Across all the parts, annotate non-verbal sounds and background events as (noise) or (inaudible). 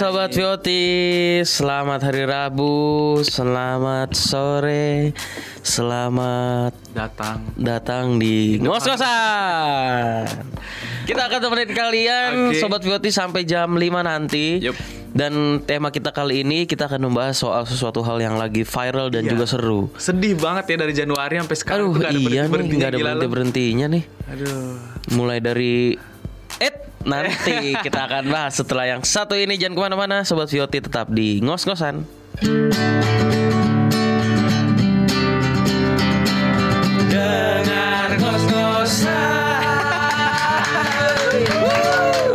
Sobat Vioti Selamat hari Rabu Selamat sore Selamat datang datang di ngos-ngosan. Kita akan temenin kalian Oke. sobat Vioti sampai jam 5 nanti. Yup. Dan tema kita kali ini kita akan membahas soal sesuatu hal yang lagi viral dan Iya. juga seru. sedih banget ya dari Januari sampai sekarang Aduh, nggak ada iya nih, berhenti-berhentinya, nggak ada berhenti berhentinya nih. aduh Mulai dari eh nanti kita akan bahas setelah yang satu ini jangan ke mana-mana sobat Vioti tetap di ngos-ngosan.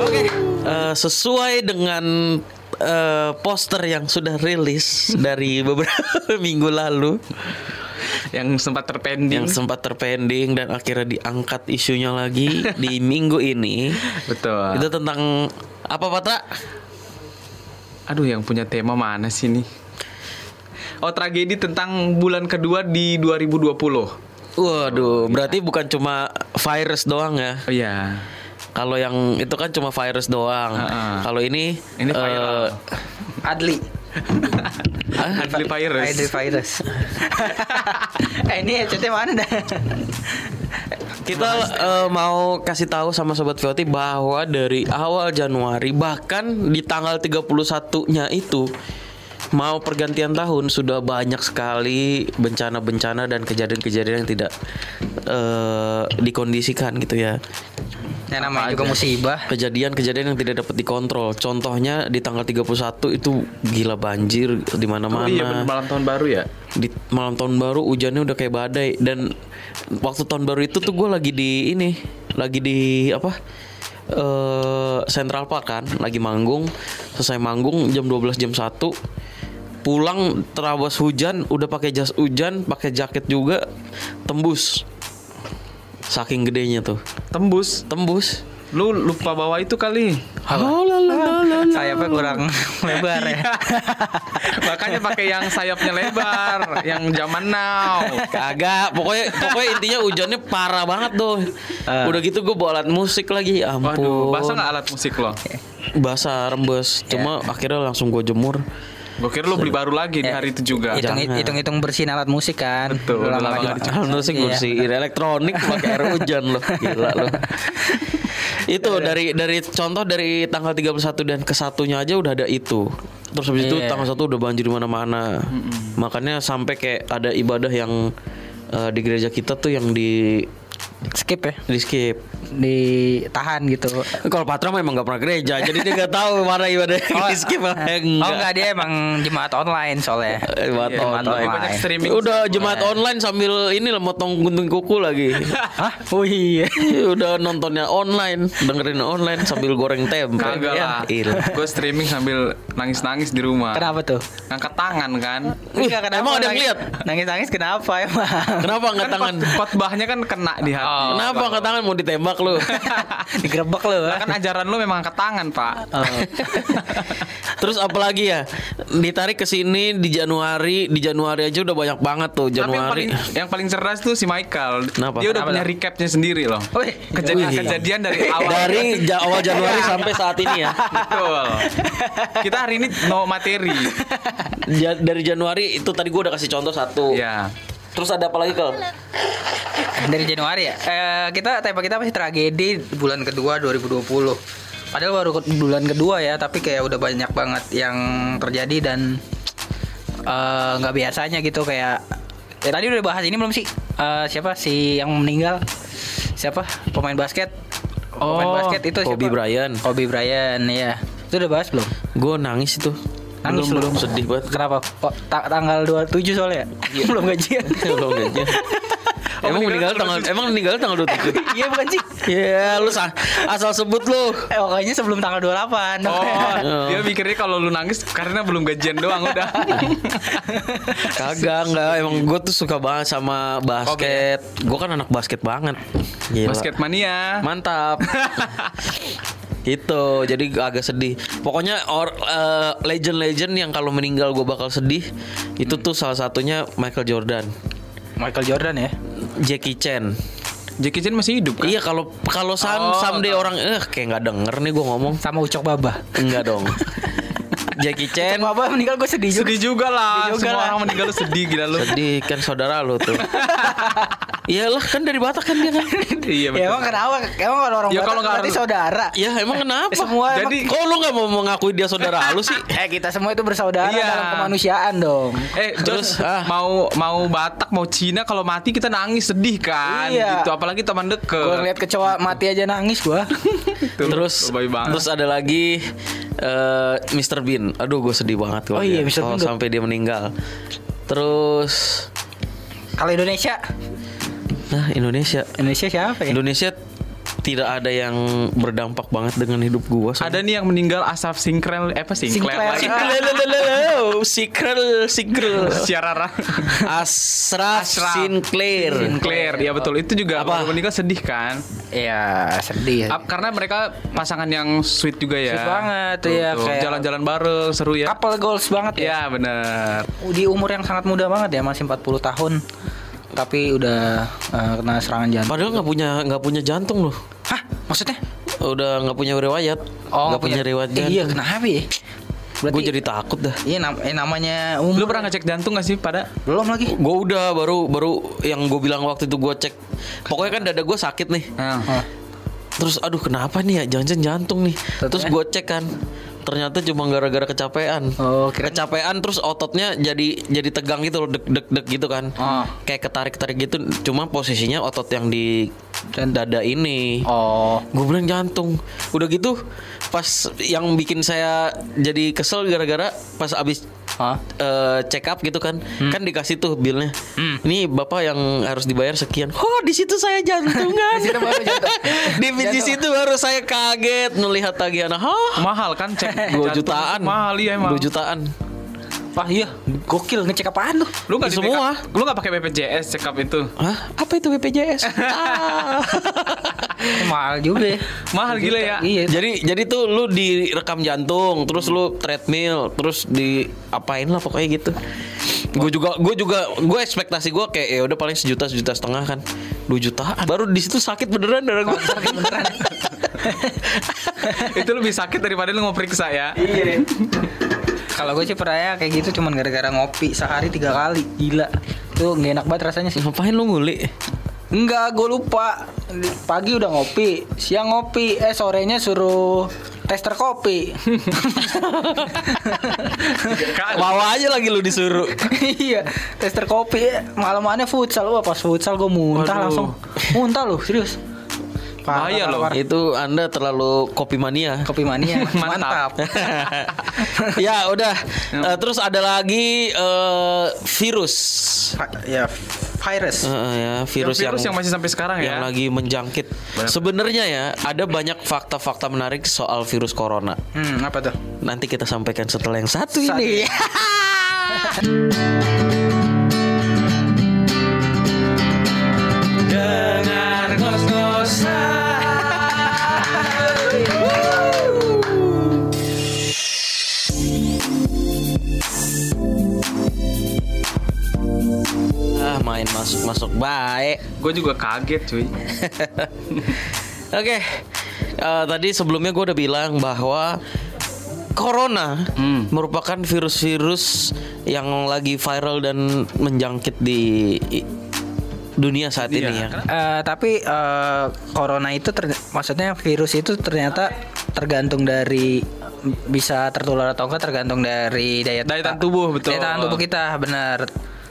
Oke. Eh, sesuai dengan eh, poster yang sudah rilis dari beberapa (laughs) minggu lalu yang sempat terpending yang sempat terpending dan akhirnya diangkat isunya lagi (laughs) di minggu ini. betul Itu tentang apa Patra? aduh yang punya tema mana sih nih oh tragedi tentang bulan kedua di 2020 oh Waduh, berarti bukan cuma virus doang ya. iya Kalau yang itu kan cuma virus doang. Heeh. Kalau ini Ini viral. eh, Adli. Adli virus Adli virus. (laughs) eh ini headsetnya mana dah? kita eh, mau kasih tahu sama sobat VOT bahwa dari awal Januari bahkan di tanggal 31-nya itu mau pergantian tahun sudah banyak sekali bencana-bencana dan kejadian-kejadian yang tidak eh, dikondisikan gitu ya. Yang namanya juga musibah. Kejadian-kejadian yang tidak dapat dikontrol. Contohnya di tanggal 31 itu gila banjir di Oh, mana-mana. iya bener, malam tahun baru ya di malam tahun baru hujannya udah kayak badai dan waktu tahun baru itu tuh gue lagi di ini lagi di apa eh Central Park kan lagi manggung selesai manggung jam 12 jam 1 pulang terabas hujan udah pakai jas hujan pakai jaket juga tembus. Saking gedenya tuh. Tembus? Tembus. Lu lupa bawa itu kali. Sayapnya kurang (laughs) lebar ya. makanya pakai yang sayapnya lebar yang zaman now. Kagak, pokoknya pokoknya intinya hujannya parah banget tuh. Udah gitu gue bawa alat musik lagi, ya ampun. waduh basah nggak alat musik lo? Basah rembes. Cuma akhirnya langsung gue jemur. Gue kira lo beli baru lagi di hari itu juga Hitung Jangan. hitung hitung bersihin alat musik kan. Betul, Udah lama lama. Alat musik Iya. bersihin elektronik pakai air hujan loh. Gila loh. itu dari dari contoh dari tanggal 31 dan ke satunya aja udah ada itu. Terus habis itu Iya. tanggal satu udah banjir di mana-mana. Makanya sampai kayak ada ibadah yang eh, di gereja kita tuh yang di Skip ya. di skip. Ditahan gitu. Kalau Patra memang gak pernah gereja, jadi dia gak tahu mana ibadah yang di skip mana yang Oh enggak dia emang jemaat online soalnya. Jemaat Iya, jemaat online. Banyak streaming Udah jemaat online sambil ini lah motong gunting kuku lagi. (laughs) Hah? Oh iya. (laughs) Udah nontonnya online, dengerin online sambil goreng tempe. kagak lah Ya, ilah. gue streaming sambil nangis-nangis di rumah Kenapa tuh? ngangkat tangan kan Enggak, kenapa emang ada yang lihat? Nangis-nangis kenapa emang? Kenapa angkat kan tangan? khotbahnya kan kena di hati Oh. Kenapa angkat tangan mau ditembak lu? (laughs) Digerebek lu. Lah kan ajaran lu memang angkat tangan pak Oh. (laughs) Terus apalagi ya? Ditarik ke sini di Januari, di Januari aja udah banyak banget tuh Tapi yang Januari. paling, yang paling cerdas tuh si Michael Kenapa? Dia udah Kenapa punya recapnya sendiri loh Kejadian, Wih. kejadian dari awal Dari (laughs) ja- awal Januari sampai saat ini ya. Betul Kita hari ini no materi Ja- dari Januari itu tadi gua udah kasih contoh satu. Ya Terus ada apa lagi Kel? Dari Januari ya. Eh, kita tema kita masih tragedi bulan kedua 2020. Padahal baru ke- bulan kedua ya, tapi kayak udah banyak banget yang terjadi dan eh, nggak biasanya gitu kayak ya tadi udah bahas ini belum sih? Eh, siapa si yang meninggal? Siapa? Pemain basket. Pemain Oh, basket itu Kobe siapa? Bryant. Kobe Bryant, ya. Itu udah bahas belum? Gue nangis itu. Nangis belum, lu? belum sedih banget. Kenapa? Kok ta- tanggal 27 soalnya? (laughs) belum gajian. (laughs) belum gajian. (laughs) emang meninggal tanggal emang meninggal tanggal 27. Iya bukan sih? Ya, lu sa- asal sebut lu. Eh, pokoknya sebelum tanggal 28. Oh, Oh. dia mikirnya kalau lu nangis karena belum gajian doang udah. Kagak enggak, emang gue tuh suka banget sama basket. Gue kan anak basket banget. Gila. Basket mania. Mantap. Itu jadi agak sedih. Pokoknya or eh, legend-legend yang kalau meninggal gue bakal sedih. Itu tuh salah satunya Michael Jordan, Michael Jordan ya. Jackie Chan. Jackie Chan masih hidup kan? Iya kalau kalau sam Oh, someday orang eh kayak nggak denger nih gue ngomong. Sama Ucok Baba. Enggak dong. (laughs) Jackie Chan Baba meninggal gue sedih juga. Sedih juga lah. Sedih juga Semua lah. orang meninggal lu sedih gila lu. sedih kan saudara lu tuh. (laughs) Iyalah kan dari Batak kan dia kan. iya Ya betul. emang kenapa? Emang kalau orang Ya, Batak kalau nggak berarti saudara. Ya emang kenapa? Semua emang- Jadi- Kok lu nggak mau mengakui dia saudara lu sih? (laughs) Eh kita semua itu bersaudara Iya. dalam kemanusiaan dong. Eh, terus ah. mau mau Batak mau Cina kalau mati kita nangis sedih kan Iya. gitu apalagi teman deket. Gue ngeliat kecoa mati aja nangis gua. (laughs) Tuh, terus terus ada lagi eh Mr Bean. Aduh gue sedih banget kalau Oh iya, Mr. Bean sampai dia meninggal. Terus Kalau Indonesia, nah Indonesia Indonesia siapa ya? Indonesia tidak ada yang berdampak banget dengan hidup gua. ada nih yang meninggal Asaf Singkrel eh apa Sinclair Sinclair. lagi. Sikrel, Sikrel, Siarara. Ashraf. Sinclair. Sinclair, ya betul. Itu juga Apa? meninggal sedih kan? Iya sedih. Ap- Karena mereka pasangan yang sweet juga ya. Sweet banget, Tuh, iya, tuh. kayak- Jalan-jalan bareng seru ya. Couple goals banget ya. Iya bener Di umur yang sangat muda banget ya, masih 40 tahun. Tapi udah eh, kena serangan jantung. Padahal nggak punya nggak punya jantung loh. Maksudnya? Udah nggak punya riwayat. Oh, nggak punya riwayat Eh, jantung. Iya, kenapa ya? Berarti Gue jadi takut dah. Iya nam- eh, namanya umur. Lu pernah ngecek jantung gak sih pada? belum lagi? Gue udah baru baru yang gue bilang waktu itu gue cek. Pokoknya kan dada gue sakit nih. Hah. Terus aduh kenapa nih ya jangan jantung nih. Terus gue cek kan. Ternyata cuma gara-gara kecapean. Oh, kira Kecapean terus ototnya jadi jadi tegang gitu loh, deg deg deg gitu kan. Oh. Kayak ketarik-tarik gitu. Cuma posisinya otot yang di Dan- dada ini. Oh. Gue bilang jantung. Udah gitu pas yang bikin saya jadi kesel gara-gara pas abis Hah? eh, check up gitu kan, kan dikasih tuh bilnya. Hmm. Ini bapak yang harus dibayar sekian. Oh di situ saya jantungan. (laughs) Di situ baru jantung. (laughs) di, di situ baru saya kaget melihat tagihan. Hah? Mahal kan cek (laughs) 2 jantung jutaan. Mahal iya emang 2 jutaan. Wah iya, gokil ngecek apaan tuh? Lu gak Semua. Lu gak pakai BPJS check up itu? Hah? Apa itu BPJS? (laughs) ah. Mahal juga ya. Mahal gila ya. Iya. jadi jadi tuh lu direkam jantung, terus lu treadmill, terus di apain lah pokoknya gitu. Gue juga gue juga gue ekspektasi gue kayak ya udah paling sejuta sejuta setengah kan, 2 jutaan. Baru di situ sakit beneran darah gue. Sakit beneran. (laughs) itu lebih sakit daripada lu mau periksa ya. Iya. Kalau gue sih pernah ya kayak gitu cuman gara-gara ngopi sehari tiga kali. Gila. Itu nggak enak banget rasanya sih. Ngapain lu nguli? Enggak, gue lupa. Pagi udah ngopi, siang ngopi, eh sorenya suruh tester kopi. Mau (laughs) aja lagi lu disuruh. (laughs) iya, tester kopi. Malamannya futsal. Wah, pas futsal gue muntah Waduh. langsung. Muntah loh, serius. Bahaya loh. Itu Anda terlalu kopi mania. Kopi mania. (laughs) Mantap. Mantap. (laughs) ya udah. Eh, terus ada lagi eh, virus. Ya, virus. Eh, ya virus, Yang virus yang masih sampai sekarang ya. yang lagi menjangkit. Sebenarnya ya ada banyak fakta-fakta menarik soal virus corona. Hmm, apa tuh? Nanti kita sampaikan setelah yang satu Satu. ini. (laughs) ah main masuk masuk baik. Gue juga kaget cuy. (laughs) Oke, Eh, tadi sebelumnya gue udah bilang bahwa Corona Hmm. merupakan virus-virus yang lagi viral dan menjangkit di dunia saat Iya, ini ya. Eh, tapi eh, corona itu ter- maksudnya virus itu ternyata tergantung dari bisa tertular atau enggak tergantung dari daya, Daya tahan tubuh, betul. Daya tahan tubuh kita benar.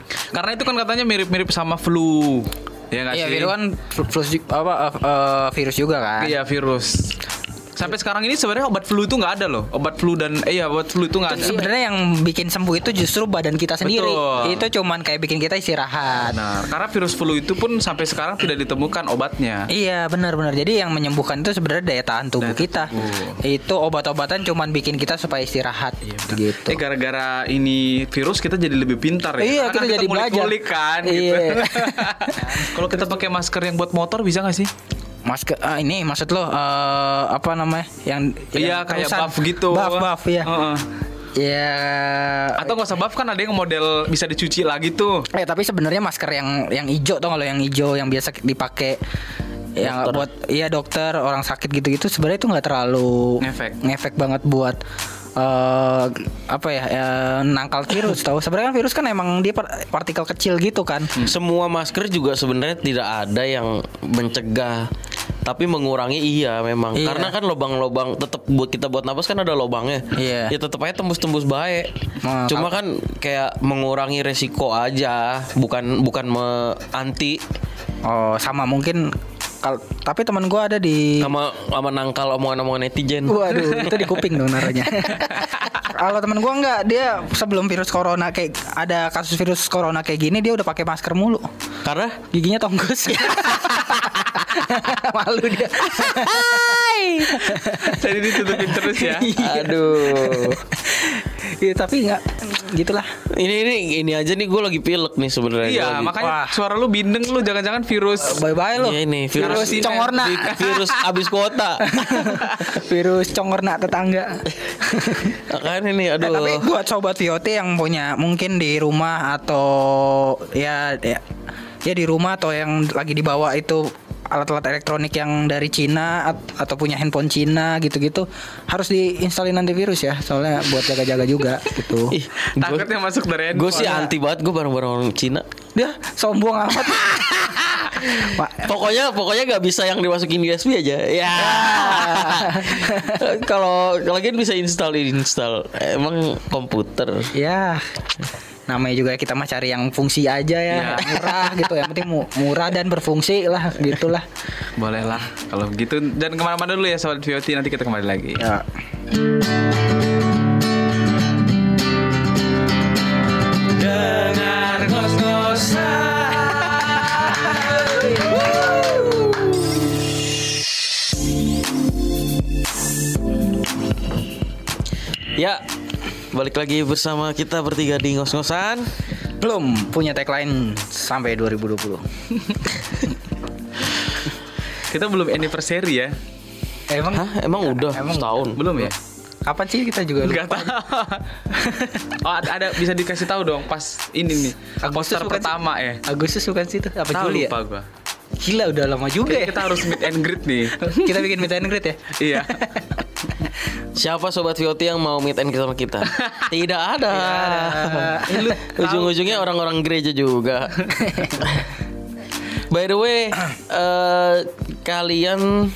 Karena itu kan katanya mirip-mirip sama flu. Ya nggak Iya sih? virus kan flu- flus ju- apa eh, virus juga kan. Iya virus. Sampai sekarang ini sebenarnya obat flu itu nggak ada loh. Obat flu dan eh ya obat flu itu nggak ada. Sebenarnya yang bikin sembuh itu justru badan kita sendiri. Betul. Itu cuman kayak bikin kita istirahat. Benar. Karena virus flu itu pun sampai sekarang tidak ditemukan obatnya. Iya benar-benar. Jadi yang menyembuhkan itu sebenarnya daya tahan tubuh Daya kita. tubuh. Itu obat-obatan cuman bikin kita supaya istirahat. gitu. Eh gara-gara ini virus kita jadi lebih pintar ya. Iya, Karena kita kan jadi belajar. kan Iya. gitu. (laughs) Kalau kita pakai masker yang buat motor bisa nggak sih? Masker ah, ini maksud lo eh, apa namanya yang Iya yang kayak terusan. buff gitu. buff buff ya Heeh. ya Atau nggak usah buff kan ada yang model bisa dicuci lagi tuh. Eh tapi sebenarnya masker yang yang hijau tuh kalau yang hijau yang biasa dipakai yang Dokter. buat iya dokter orang sakit gitu-gitu sebenarnya itu nggak terlalu Ngefek. ngefek banget buat eh apa ya, ya nangkal virus tahu? Sebenarnya kan virus kan emang dia par- partikel kecil gitu kan. Semua masker juga sebenarnya tidak ada yang mencegah tapi mengurangi iya memang. Iya. karena kan lubang-lubang tetap buat kita buat napas kan ada lubangnya. Iya. ya tetap aja tembus-tembus baik Nah, cuma kan kayak mengurangi resiko aja bukan bukan me anti oh sama mungkin kal tapi teman gua ada di sama sama nangkal omongan-omongan netizen Waduh, itu di kuping dong naruhnya. (laughs) Kalau temen gua enggak, dia sebelum virus corona kayak ada kasus virus corona kayak gini dia udah pakai masker mulu. karena Giginya tonggos. (laughs) Malu dia. Jadi ditutupin terus ya. (laughs) aduh Iya, tapi enggak gitulah. ini ini ini aja nih gue lagi pilek nih sebenarnya Iya, Gua lagi- makanya Wah. suara lu bindeng lu jangan-jangan virus. Bye-bye lo. Iya ini virus, Virus congorna. virus abis kuota (laughs) virus congorna tetangga. (laughs) kan ini Eh, aduh tapi buat sobat VOT yang punya mungkin di rumah atau ya ya, ya di rumah atau yang lagi dibawa itu alat-alat elektronik yang dari Cina at- atau punya handphone Cina gitu-gitu harus diinstalin antivirus ya soalnya buat jaga-jaga juga (laughs) gitu. Ih, Takutnya masuk dari gue sih anti banget gue bareng-bareng orang Cina. Dia sombong amat. (laughs) Pak, pokoknya pokoknya nggak bisa yang dimasukin USB aja. Ya. (laughs) Kalau lagi bisa install install. Emang komputer. Ya namanya juga kita mah cari yang fungsi aja ya, Iya. murah gitu yang penting mu- murah dan berfungsi lah gitulah. Boleh lah kalau begitu dan ke mana-mana dulu ya sobat VOT nanti kita kembali lagi. Ya. Balik lagi bersama kita bertiga di ngos-ngosan Belum punya tagline sampai 2020. (laughs) Kita belum anniversary ya. Emang Hah emang udah Emang setahun Belum ya? kapan sih kita juga Enggak lupa? tahu. (laughs) oh, ada, bisa dikasih tahu dong pas ini nih. Agustus Poster bukan sih? pertama ya. Agustus bukan sih itu? Apa Tahu Juli ya? lupa gua. Gila udah lama juga Kayaknya ya. kita harus meet and greet nih. (laughs) kita bikin meet and greet ya. iya. Siapa sobat VOT yang mau meet and greet sama kita (laughs) tidak ada Eh, lu (laughs) ujung-ujungnya orang-orang gereja juga (laughs) by the way eh, kalian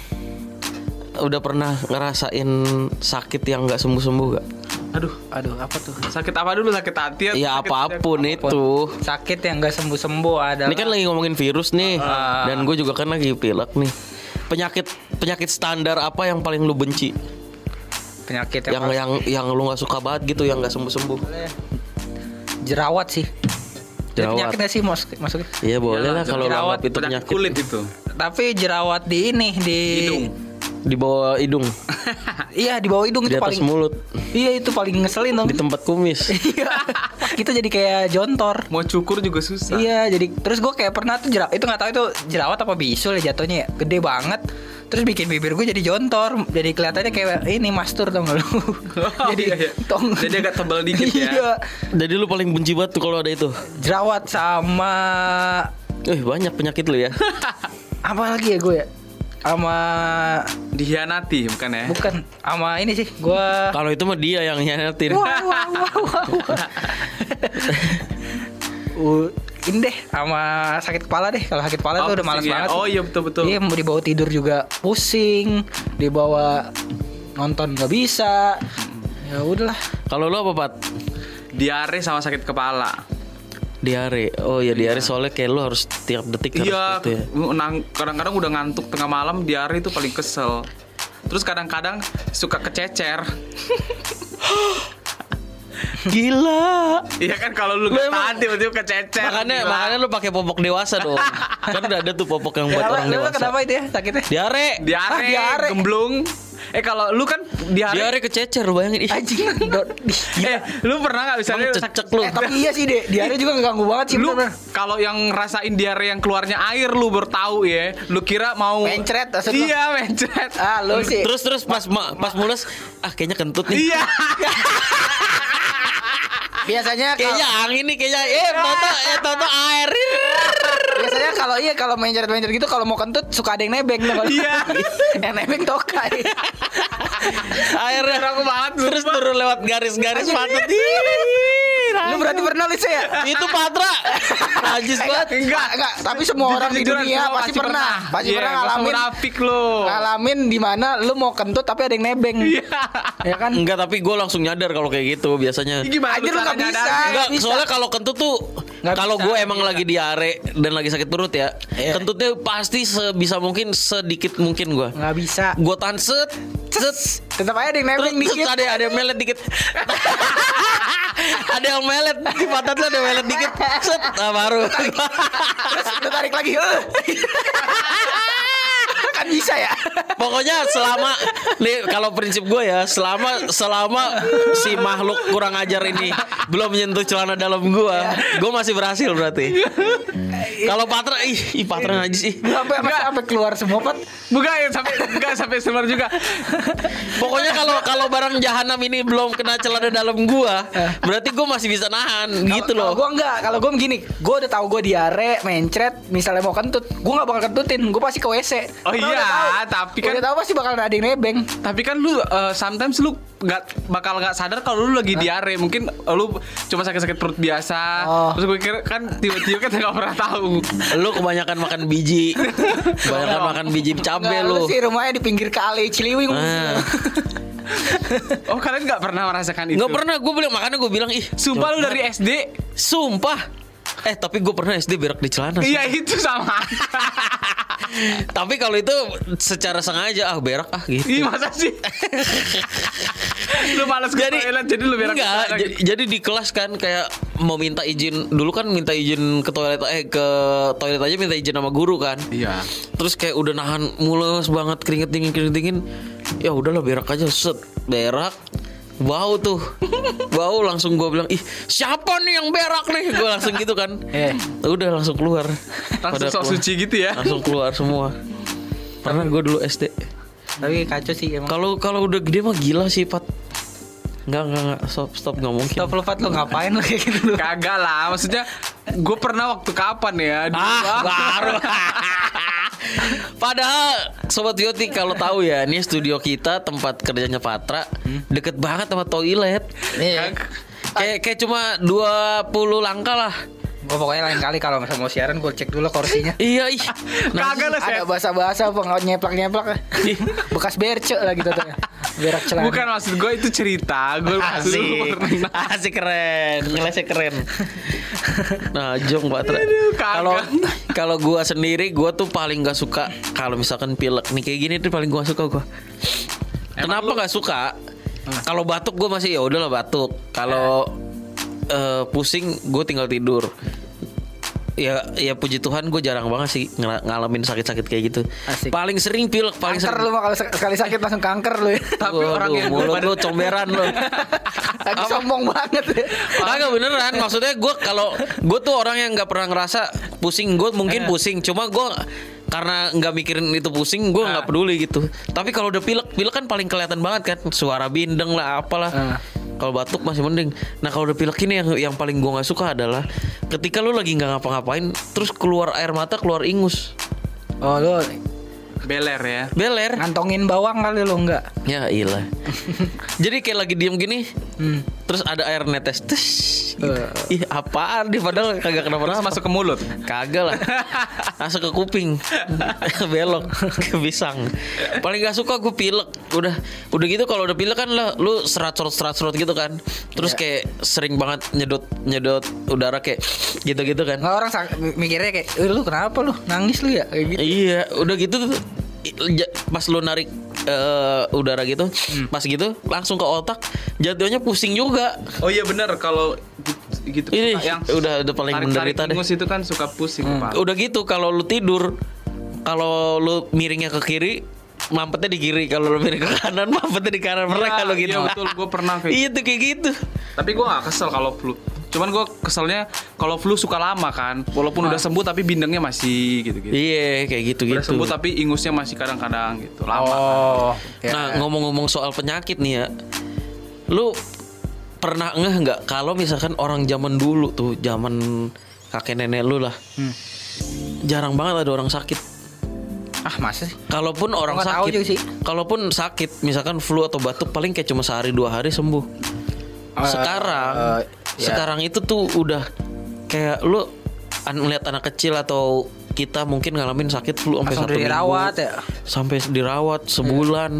udah pernah ngerasain sakit yang nggak sembuh-sembuh gak? Aduh, Aduh, apa tuh? sakit apa dulu? Sakit hati atau Ya sakit- apa pun itu. Sakit yang gak sembuh-sembuh ada. Ini kan lagi ngomongin virus nih, Ah. dan gue juga kan lagi pilek nih. Penyakit penyakit standar apa yang paling lu benci? Penyakit Yang yang yang lu nggak suka banget gitu, yang nggak sembuh-sembuh. jerawat sih. Jerawat. Penyakit sih mas maksudnya? Iya boleh lah kalau jerawat, itu penyakit penyakit. kulit itu. Tapi jerawat di ini di Hidung. Di bawah hidung, (laughs) Iya di bawah hidung di itu atas paling mulut, Iya itu paling ngeselin dong. di tempat kumis. (laughs) Iya. Kita jadi kayak jontor. Mau cukur juga susah. Iya, jadi terus gue kayak pernah tuh jerawat itu nggak tahu itu jerawat apa bisul ya jatuhnya ya. Gede banget. Terus bikin bibir gue jadi jontor, jadi kelihatannya kayak ini mastur tau gak lu? (laughs) jadi iya, iya. tong. Jadi agak tebal dikit ya. Iya. Jadi lu paling benci banget tuh kalau ada itu. Jerawat sama Eh banyak penyakit lu ya. (laughs) apa lagi ya gue ya? Sama Dihianati bukan ya? bukan sama ini sih gue kalau itu mah dia yang wah, wah, wah, wah. Uh, (laughs) ini deh sama sakit kepala deh. Kalau sakit kepala Oh, tuh udah males pusing ya? banget. Oh, iya, betul, betul. Iya, mau dibawa tidur juga pusing, dibawa nonton nggak bisa. Ya udahlah. Kalau lu apa Pat? Diare sama sakit kepala. Diare. Oh ya diare soalnya kayak lu harus tiap detik harus Iya, gitu ya. kadang-kadang udah ngantuk tengah malam diare itu paling kesel. Terus kadang-kadang suka kececer. (gasps) Gila. Iya kan kalau lu emang- tahan tiba-tiba kececer. Makanya gila. makanya lu pakai popok dewasa dong. (laughs) kan udah ada tuh popok yang buat Kenapa, orang lu dewasa. kenapa itu ya sakitnya? Diare. diare, Ah, diare. gemblung. Eh kalau lu kan diare, Diare kececer lu bayangin ih. Anjing. di- eh lu pernah nggak misalnya Emang cecek lu. Eh, tapi iya sih deh, diare juga ngeganggu banget sih lu kalau yang ngerasain diare yang keluarnya air lu bertahu ya lu kira mau Mencret, iya mencret Ah, lu sih. Terus terus pas ma- pas mules ah kayaknya kentut nih. iya biasanya Kayaknya angin nih kayaknya eh toto eh toto air. Biasanya kalau iya kalau mencret-mencret gitu kalau mau kentut suka ada yang nebeng tuh kalau. Iya. (laughs) yang nebeng tokai. (laughs) Airnya aku banget terus turun lewat garis-garis pantat. Lu berarti pernah Lis, ya? Itu Patra. Najis banget. enggak, enggak, tapi semua orang di dunia pasti pernah. Pasti Iya, pernah ngalamin munafik lu ngalamin di mana lu mau kentut tapi ada yang nebeng. iya Ya kan? Enggak, tapi gue langsung nyadar kalau kayak gitu biasanya. Gimana Anjir, lu nggak caranya bisa. Enggak, bisa. soalnya kalau kentut tuh kalau gue emang lagi diare dan lagi sakit perut ya, Iya. kentutnya pasti sebisa mungkin sedikit mungkin gue. Nggak bisa. Gue tahan set, Tetap aja ada yang terus, nebeng terus dikit. ada ada yang melet dikit. (laughs) ada yang melet di pantat lu ada yang melet dikit. Set, nah baru. Terus lu tarik lagi. (laughs) kan bisa ya. Pokoknya selama nih kalau prinsip gue ya selama selama si makhluk kurang ajar ini belum menyentuh celana dalam gue, gue masih berhasil berarti. Kalau Patra, ih, ih Patra najis sih. Sampai sampai, sampai keluar semua pot. bukan ya sampai enggak sampai sebar juga Pokoknya kalau kalau barang jahanam ini belum kena celana dalam gua, berarti gua masih bisa nahan gitu Kalau loh. gue enggak, kalau gue begini, gue udah tahu gue diare, mencret, misalnya mau kentut, gue nggak bakal kentutin, gue pasti ke WC. Oh Karena iya, tapi kan- udah tahu pasti bakal ada yang nebeng. tapi kan lu eh, sometimes lu nggak bakal nggak sadar kalau lu lagi diare mungkin lu cuma sakit-sakit perut biasa Oh. terus gue kira kan tiba-tiba kan nggak pernah tahu Lu kebanyakan makan biji. (laughs) Kebanyakan makan biji cabe lu. sih rumahnya di pinggir kali Ciliwung. Ah. oh kalian nggak pernah merasakan itu Nggak pernah gue bilang makanya gue bilang ih sumpah lu dari SD sumpah. Eh tapi gue pernah SD berak di celana. iya itu sama (laughs) Tapi kalau itu secara sengaja ah berak ah gitu. Ih masa sih Lu males ke jadi toilet Jadi lu berak enggak, gitu. jadi di kelas kan kayak mau minta izin dulu kan minta izin ke toilet eh ke toilet aja minta izin sama guru kan Iya terus kayak udah nahan mules banget keringet dingin keringet dingin ya udahlah berak aja set berak bau tuh bau langsung gue bilang ih siapa nih yang berak nih gue langsung gitu kan Eh. udah langsung keluar Langsung Pada sok keluar. suci gitu ya langsung keluar semua pernah gue dulu SD Tapi kacau sih emang. kalau kalau udah gede mah gila sih pat Enggak, enggak, enggak. Stop, stop, enggak mungkin. Stop lu Pat, lu ngapain lu kayak gitu lu? Kagak lah Maksudnya Gue pernah waktu kapan ya Dulu Ah, ah. baru. (laughs) Padahal Sobat Yoti kalau tahu ya, ini studio kita tempat kerjanya Patra deket banget sama toilet. Iya. Kayak kayak cuma 20 langkah lah. Gua pokoknya lain kali kalau misalnya mau siaran gue cek dulu kursinya. Iya, ih. (laughs) Kagak lah Ada saya bahasa-bahasa apa nyeplak-nyeplak (laughs) Bekas berce lah gitu tuh. Berak celana. Bukan maksud gue itu cerita Gue (laughs) Asik. Asik keren. Ngelesnya keren. Nah, Jong kagak. Kalau kalau gua sendiri gua tuh paling gak suka kalau misalkan pilek nih kayak gini tuh paling gua gak suka gua. Kenapa gak suka? Kalau batuk gua masih ya udahlah batuk. Kalau eh, pusing gue tinggal tidur. Ya, ya puji Tuhan gue jarang banget sih ngala- ngalamin sakit-sakit kayak gitu. Asik. Paling sering pilek, paling Kanker sering. lu mah kalau sek- sekali sakit langsung kanker lu ya. Tapi Waduh, orang yang mulut lu comberan lu. (laughs) Lagi sombong banget ya. Kagak beneran Maksudnya gue kalau Gue tuh orang yang nggak pernah ngerasa Pusing Gue mungkin pusing Cuma gue karena nggak mikirin itu pusing gue nggak peduli gitu tapi kalau udah pilek pilek kan paling kelihatan banget kan suara bindeng lah apalah Ah. Kalau batuk masih mending. Nah kalau udah pilek ini yang yang paling gue nggak suka adalah ketika lu lagi nggak ngapa-ngapain terus keluar air mata keluar ingus. Oh lu Beler ya. Beler. ngantongin bawang kali lu enggak? ya ilah. (laughs) Jadi kayak lagi diem gini Hmm. Terus ada air netes. Tes, gitu. Eh. ih apaan di padahal kagak kenapa Terus masuk ke mulut. Kagak lah. (laughs) Masuk ke kuping. (laughs) Belok. Ke pisang Paling gak suka gue pilek. Udah Udah gitu kalau udah pilek kan lah Lu serat-serot serat-serot gitu kan. Terus kayak sering banget nyedot Nyedot udara kayak Gitu-gitu kan. Nggak orang mikirnya kayak, "Eh, lu kenapa lu? Nangis lu ya?" kayak gitu. Iya Udah gitu Pas lu narik eh, Udara gitu Pas gitu Langsung ke otak Jatuhnya pusing juga Oh iya bener Kalau gitu Ini yang udah udah paling tarik-tarik menderita deh. ingus itu kan suka pusing Pak. Udah gitu kalau lu tidur, kalau lu miringnya ke kiri, mampetnya di kiri kalau lu miring ke kanan (laughs) mampetnya di kanan pernah Iya, kalau gitu iya, betul. Gua pernah (laughs) kayak iya tuh kayak gitu Tapi gue gak kesel kalau flu. Cuman gue keselnya kalau flu suka lama kan. Walaupun udah sembuh tapi bindengnya masih gitu-gitu. iya kayak gitu Udah gitu sembuh tapi ingusnya masih kadang-kadang gitu. Lama. Oh. ya. Nah ngomong-ngomong soal penyakit nih ya, lu pernah ngeh nggak kalau misalkan orang zaman dulu tuh, zaman kakek nenek lu lah, Hmm. jarang banget ada orang sakit. Ah, masa sih? Kalaupun orang nggak tahu sakit, juga sih. kalaupun sakit, misalkan flu atau batuk paling kayak cuma sehari dua hari sembuh. Eh, sekarang, eh, ya. sekarang itu tuh udah kayak lu an- melihat anak kecil atau kita mungkin ngalamin sakit flu sampai satu dirawat minggu, ya. sampai dirawat sebulan,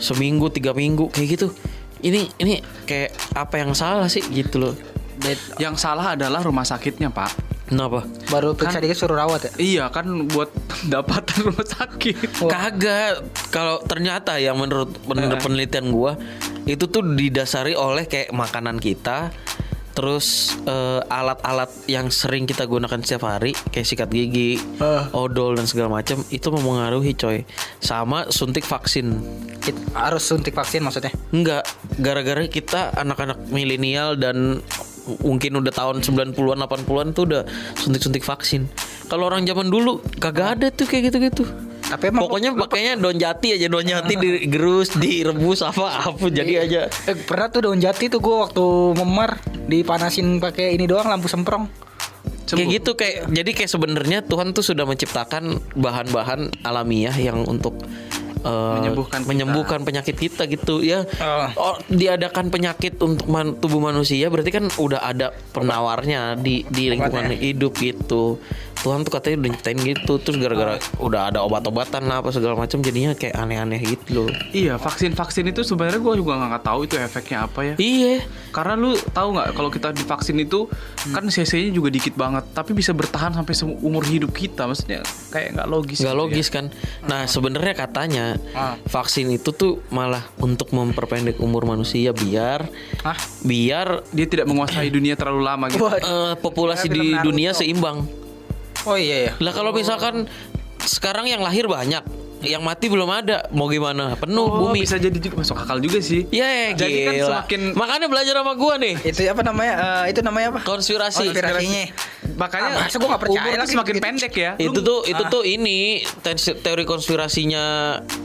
seminggu, tiga minggu kayak gitu. Ini ini kayak apa yang salah sih gitu loh? Dead- Yang salah adalah rumah sakitnya, Pak. Kenapa? Baru periksa dikit suruh rawat ya? Iya kan buat (laughs) dapatan rumah sakit. Kagak. Kalau ternyata ya menurut menurut penelitian gua itu tuh didasari oleh kayak makanan kita terus eh, alat-alat yang sering kita gunakan setiap hari kayak sikat gigi, Eh. odol dan segala macam itu mempengaruhi coy. Sama suntik vaksin. It- harus suntik vaksin maksudnya? Enggak, gara-gara kita anak-anak milenial dan mungkin udah tahun 90-an 80-an tuh udah suntik-suntik vaksin. Kalau orang zaman dulu kagak ada tuh kayak gitu-gitu. Tapi emang Pokoknya pakainya daun jati aja, daun jati digerus, direbus apa apa jadi aja. Eh, pernah tuh daun jati tuh gue waktu memar dipanasin pakai ini doang lampu semprong. Kayak gitu kayak jadi kayak sebenarnya Tuhan tuh sudah menciptakan bahan-bahan alamiah yang untuk eh, Menyembuhkan kita. menyembuhkan penyakit kita gitu ya. Oh. Oh, diadakan penyakit untuk man- tubuh manusia berarti kan udah ada penawarnya di di lingkungan hidup gitu. Tuhan tuh katanya udah nyiptain gitu terus gara-gara udah ada obat-obatan lah apa segala macam jadinya kayak aneh-aneh gitu loh. Iya, vaksin-vaksin itu sebenarnya gue juga nggak tahu itu efeknya apa ya. Iya. Karena lu tahu nggak kalau kita divaksin itu kan cc-nya juga dikit banget, tapi bisa bertahan sampai seumur hidup kita. Maksudnya kayak nggak logis. nggak gitu logis kan nah sebenarnya katanya Ah. vaksin itu tuh malah untuk memperpendek umur manusia biar Hah? biar. Dia tidak menguasai dunia terlalu lama gitu. Eh, populasi di dunia seimbang Oh iya ya. lah kalau misalkan sekarang yang lahir banyak yang mati belum ada mau gimana penuh Oh, bumi bisa jadi juga masuk akal juga sih. ya Jadi kan semakin- makanya belajar sama gua nih Itu apa namanya? Eh, itu namanya apa? konspirasi Konspirasinya. Makanya Ah, masa gua nggak percaya umur tuh lagi semakin gitu. pendek ya. itu Lu- tuh itu tuh ini te- teori konspirasinya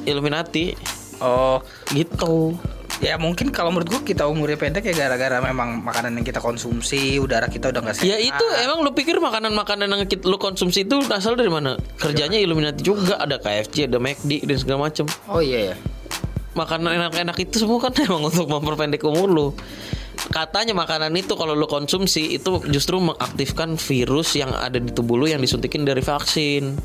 Illuminati Oh, gitu ya mungkin kalau menurut gua kita umurnya pendek ya gara-gara memang makanan yang kita konsumsi, udara kita udah nggak sehat. Ya itu emang lu pikir makanan-makanan yang kita, lu konsumsi itu asal dari mana? Kerjanya Illuminati juga ada KFC, ada McD dan segala macam. Oh iya ya. Makanan enak-enak itu semua kan (laughs) emang untuk memperpendek umur lu. Katanya makanan itu kalau lu konsumsi itu justru mengaktifkan virus yang ada di tubuh lu yang disuntikin dari vaksin.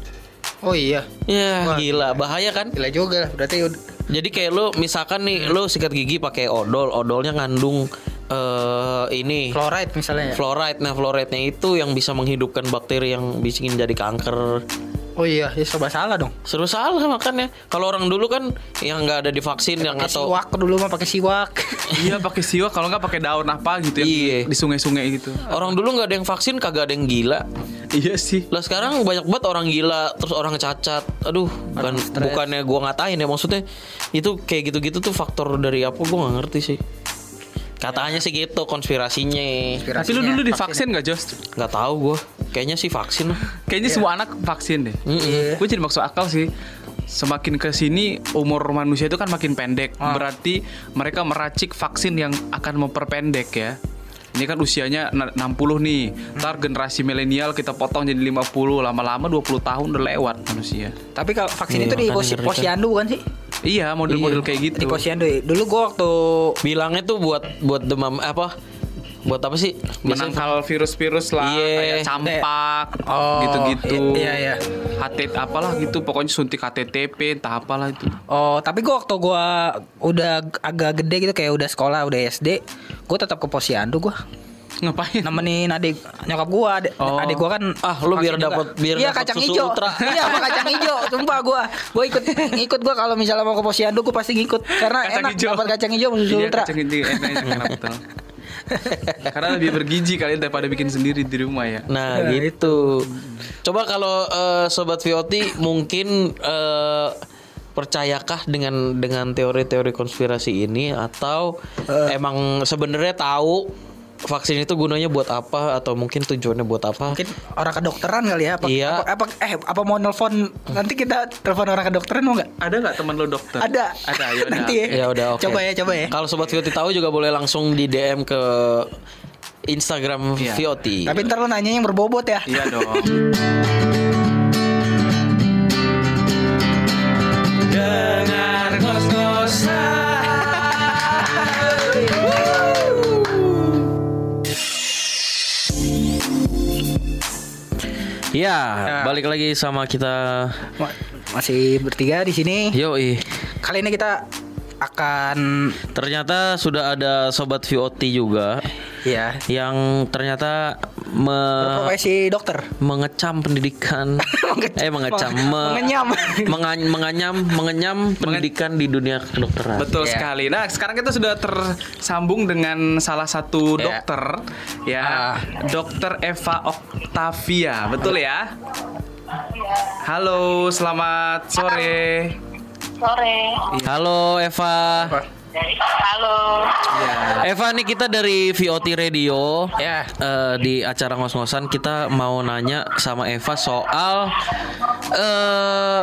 Oh iya. Ya Wah. gila bahaya kan? Gila juga. Berarti Jadi kayak lu misalkan nih lu sikat gigi pakai odol, odolnya ngandung eh ini fluoride misalnya ya. fluoride. Nah, fluoride-nya itu yang bisa menghidupkan bakteri yang bikin jadi kanker. Oh iya, ya serba salah dong. Seru salah makanya. Kalau orang dulu kan yang nggak ada divaksin yang atau siwak dulu mah pakai siwak. Iya pakai siwak kalau nggak pakai daun apa gitu ya Iya. di sungai-sungai gitu. orang dulu nggak ada yang vaksin kagak ada yang gila. Iya sih. Lah sekarang banyak banget orang gila terus orang cacat. Aduh, bukan bukannya gua ngatain ya maksudnya itu kayak gitu-gitu tuh faktor dari apa gua nggak ngerti sih. Katanya sih gitu konspirasinya. Tapi lu dulu divaksin nggak Jos? Nggak tahu gua. Kayaknya sih vaksin lah. Kayaknya semua anak vaksin deh. Iya. Gue jadi maksud akal sih. Semakin ke sini umur manusia itu kan makin pendek. Ah. Berarti mereka meracik vaksin yang akan memperpendek ya. Ini kan usianya na- 60 nih. Ntar generasi milenial kita potong jadi 50, lama-lama 20 tahun udah lewat manusia. Tapi kalau vaksin Iya, itu di kan. posyandu bukan sih? Iya, model-model kayak gitu. Di posyandu. ya. Dulu gua waktu Bilangnya tuh buat buat demam apa? Buat apa sih? Biasanya menangkal virus-virus lah Iya. kayak campak Oh, gitu-gitu. iya, iya. HT apalah gitu pokoknya suntik HTTP entah apalah itu. Oh, tapi gua waktu gua udah agak gede gitu kayak udah sekolah, udah SD, gua tetap ke posyandu gua. Ngapain? Nemenin adik nyokap gua, adik, Oh. adik gua kan Ah, lu biar dapet- biar Iya, dapet kacang hijau. (laughs) iya, sama kacang hijau. Sumpah gua, gua ikut ngikut gua kalau misalnya mau ke posyandu gua pasti ngikut karena Kacang enak dapat kacang hijau sama susu Iya, ultra. kacang hijau enak, enak, enak, betul. (laughs) Karena lebih bergizi kalian daripada bikin sendiri di rumah ya. Nah, gitu. Coba kalau eh, sobat Vioti mungkin eh, percayakah dengan dengan teori-teori konspirasi ini atau emang sebenarnya tahu vaksin itu gunanya buat apa atau mungkin tujuannya buat apa? Mungkin orang kedokteran kali ya apa, Iya. apa, apa eh apa mau nelfon nanti kita telepon orang kedokteran mau nggak? Ada nggak temen lo dokter? Ada. Ada, ya (laughs) udah. Nanti ya. Ya udah oke. Coba ya, coba ya. Kalau sobat Vioti tahu juga boleh langsung di DM ke Instagram Iya. Vioti. Tapi ntar lu nanya yang berbobot ya. Iya dong. (laughs) Ya, Ya. balik lagi sama kita. Ma- Masih bertiga di sini. Yoi. Kali ini kita akan Ternyata sudah ada sobat VOT juga ya yang ternyata me- profesi dokter. mengecam pendidikan (laughs) eh mengecam me- Mengenyam. menga- menganyam mengenyam pendidikan di dunia kedokteran. Betul Iya. sekali. Nah, sekarang kita sudah tersambung dengan salah satu Iya. dokter ya, Ah. Dokter Eva Octavia. Betul ya? Halo, selamat sore. Sore. Halo Eva. Halo. Eva nih kita dari VOT Radio. Ya. Eh, di acara ngos-ngosan kita mau nanya sama Eva soal eh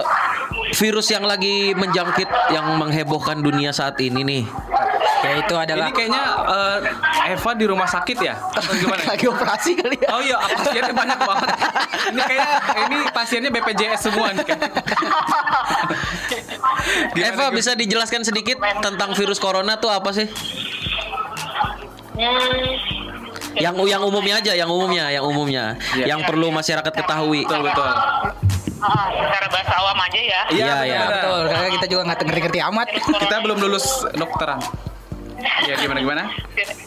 virus yang lagi menjangkit yang menghebohkan dunia saat ini nih. Ya itu adalah Ini kayaknya eh, Eva di rumah sakit ya? Atau gimana? (laughs) lagi operasi kali ya. Oh iya, pasiennya banyak banget. Ini kayak ini pasiennya BPJS semua nih. (laughs) Eva gimana? bisa dijelaskan sedikit tentang virus corona tuh apa sih? Hmm, Yang yang umumnya aja, yang umumnya, yang umumnya, Iya. yang perlu masyarakat ketahui. Betul betul. ah, secara bahasa awam aja ya. Iya, betul, iya. betul. Betul, karena kita juga nggak ngerti-ngerti amat. Kita belum lulus dokteran. Ya gimana gimana? (laughs)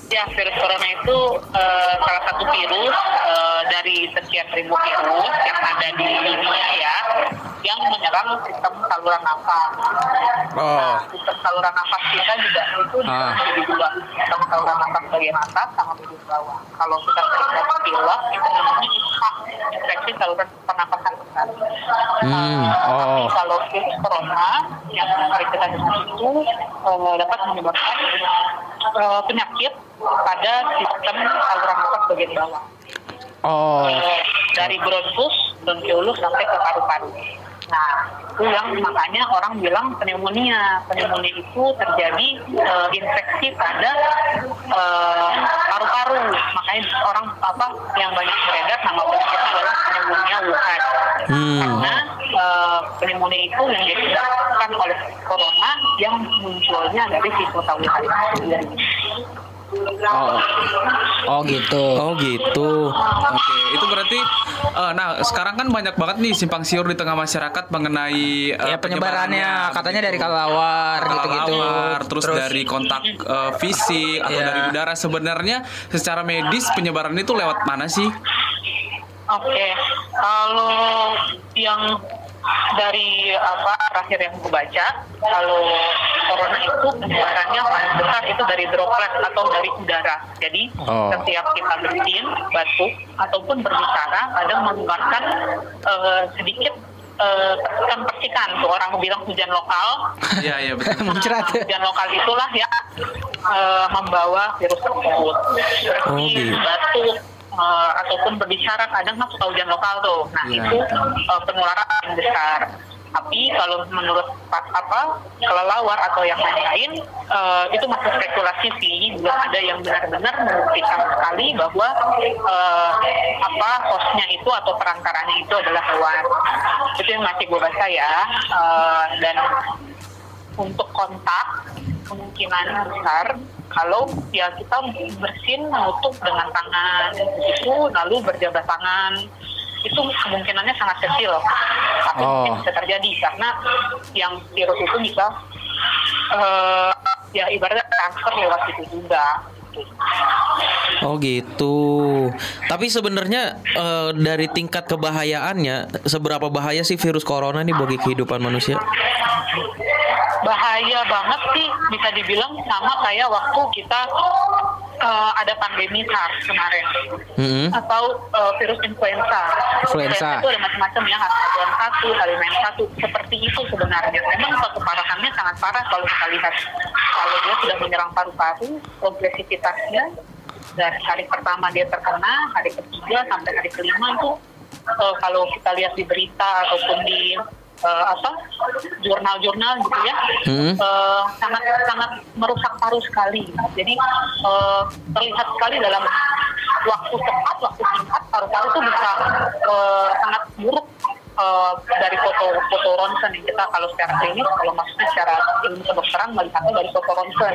Ya, virus corona itu eh, salah satu virus eh, dari sekian ribu virus yang ada di dunia ya, yang menyerang sistem saluran nafas. Oh. Sistem saluran nafas kita juga itu Ah. jadi dua, sistem saluran nafas bagian atas sama bagian bawah. Kalau kita dapat pilek, itu namanya infeksi saluran pernapasan. Hmm. Oh. kalau virus corona yang sering kita dengar itu eh, dapat menyebabkan eh, penyakit pada sistem saluran nafas bagian bawah Oh. Eh, dari bronkus, bronkiolus sampai ke paru-paru. Nah, itu yang makanya orang bilang pneumonia. Pneumonia itu terjadi eh, infeksi pada eh, paru-paru. Makanya orang apa yang banyak beredar nama penyakitnya adalah pneumonia Wuhan. Hmm. Karena eh, pneumonia itu yang disebabkan oleh corona yang munculnya dari siklus Wuhan. Oh. Oh gitu. Oh gitu. Oke, itu berarti eh, nah sekarang kan banyak banget nih simpang siur di tengah masyarakat mengenai eh, ya penyebarannya katanya dari kelelawar gitu-gitu. kelelawar, terus, dari kontak eh, fisik atau Iya. dari udara sebenarnya secara medis penyebaran itu lewat mana sih? Oke, kalau yang dari apa terakhir yang gue baca, kalau corona itu penyebarannya paling besar itu dari droplet atau dari udara. Jadi Oh. setiap kita bersin, batuk ataupun berbicara, kadang mengeluarkan eh, sedikit eh, percikan-percikan. Tuh orang bilang hujan lokal. Iya iya betul. (laughs) Muncrat. hujan lokal itulah yang eh, membawa virus tersebut. Oh, gitu. batuk, eh, ataupun berbicara kadang kan suka hujan lokal tuh. Nah Iya. itu eh, penularan yang besar. Tapi kalau menurut pa- apa kelelawar atau yang lain-lain eh, itu masih spekulasi sih belum ada yang benar-benar membuktikan sekali bahwa eh, apa hostnya itu atau perantaranya itu adalah hewan. Itu yang masih gue baca ya. Eh, dan untuk kontak kemungkinan besar kalau ya kita bersin menutup dengan tangan itu lalu berjabat tangan itu kemungkinannya sangat kecil tapi Oh. mungkin bisa terjadi karena yang virus itu bisa eh, ya ibaratnya transfer lewat situ juga Oh gitu. Tapi sebenarnya eh, dari tingkat kebahayaannya, seberapa bahaya sih virus corona nih bagi kehidupan manusia? Bahaya banget sih bisa dibilang sama kayak waktu kita eh, ada pandemi SARS kemarin Mm-mm. atau eh, virus influenza. Influenza. Itu ada macam-macam ya, H1N1, H5N1, seperti itu sebenarnya. Memang keparahannya sangat parah kalau kita lihat. Kalau dia sudah menyerang paru-paru, progresivitasnya dari hari pertama dia terkena, hari ketiga sampai hari kelima itu eh, kalau kita lihat di berita ataupun di eh, apa jurnal-jurnal gitu ya Hmm. eh, sangat sangat merusak paru sekali. Jadi eh, terlihat sekali dalam waktu cepat, waktu singkat paru-paru itu bisa eh, sangat buruk eh, dari foto foto ronsen yang kita kalau secara klinis kalau maksudnya secara ilmu kedokteran melihatnya dari foto ronsen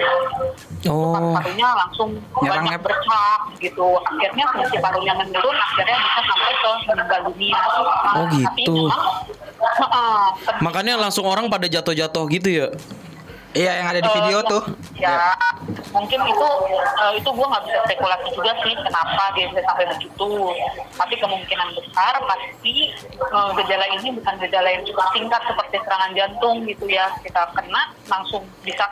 Oh. paru-parunya langsung Nyerangnya- banyak bercak gitu akhirnya fungsi parunya menurun akhirnya bisa sampai ke meninggal dunia Oh, Tapi gitu. memang, heeh, penting (laughs) Makanya langsung orang pada jatuh-jatuh gitu ya. Iya yang ada di Eh, video ya- tuh. Ya, mungkin itu eh, itu gue nggak bisa spekulasi juga sih kenapa dia bisa sampai begitu. Tapi kemungkinan besar pasti eh, gejala ini bukan gejala yang cukup singkat seperti serangan jantung gitu ya. Kita kena langsung bisa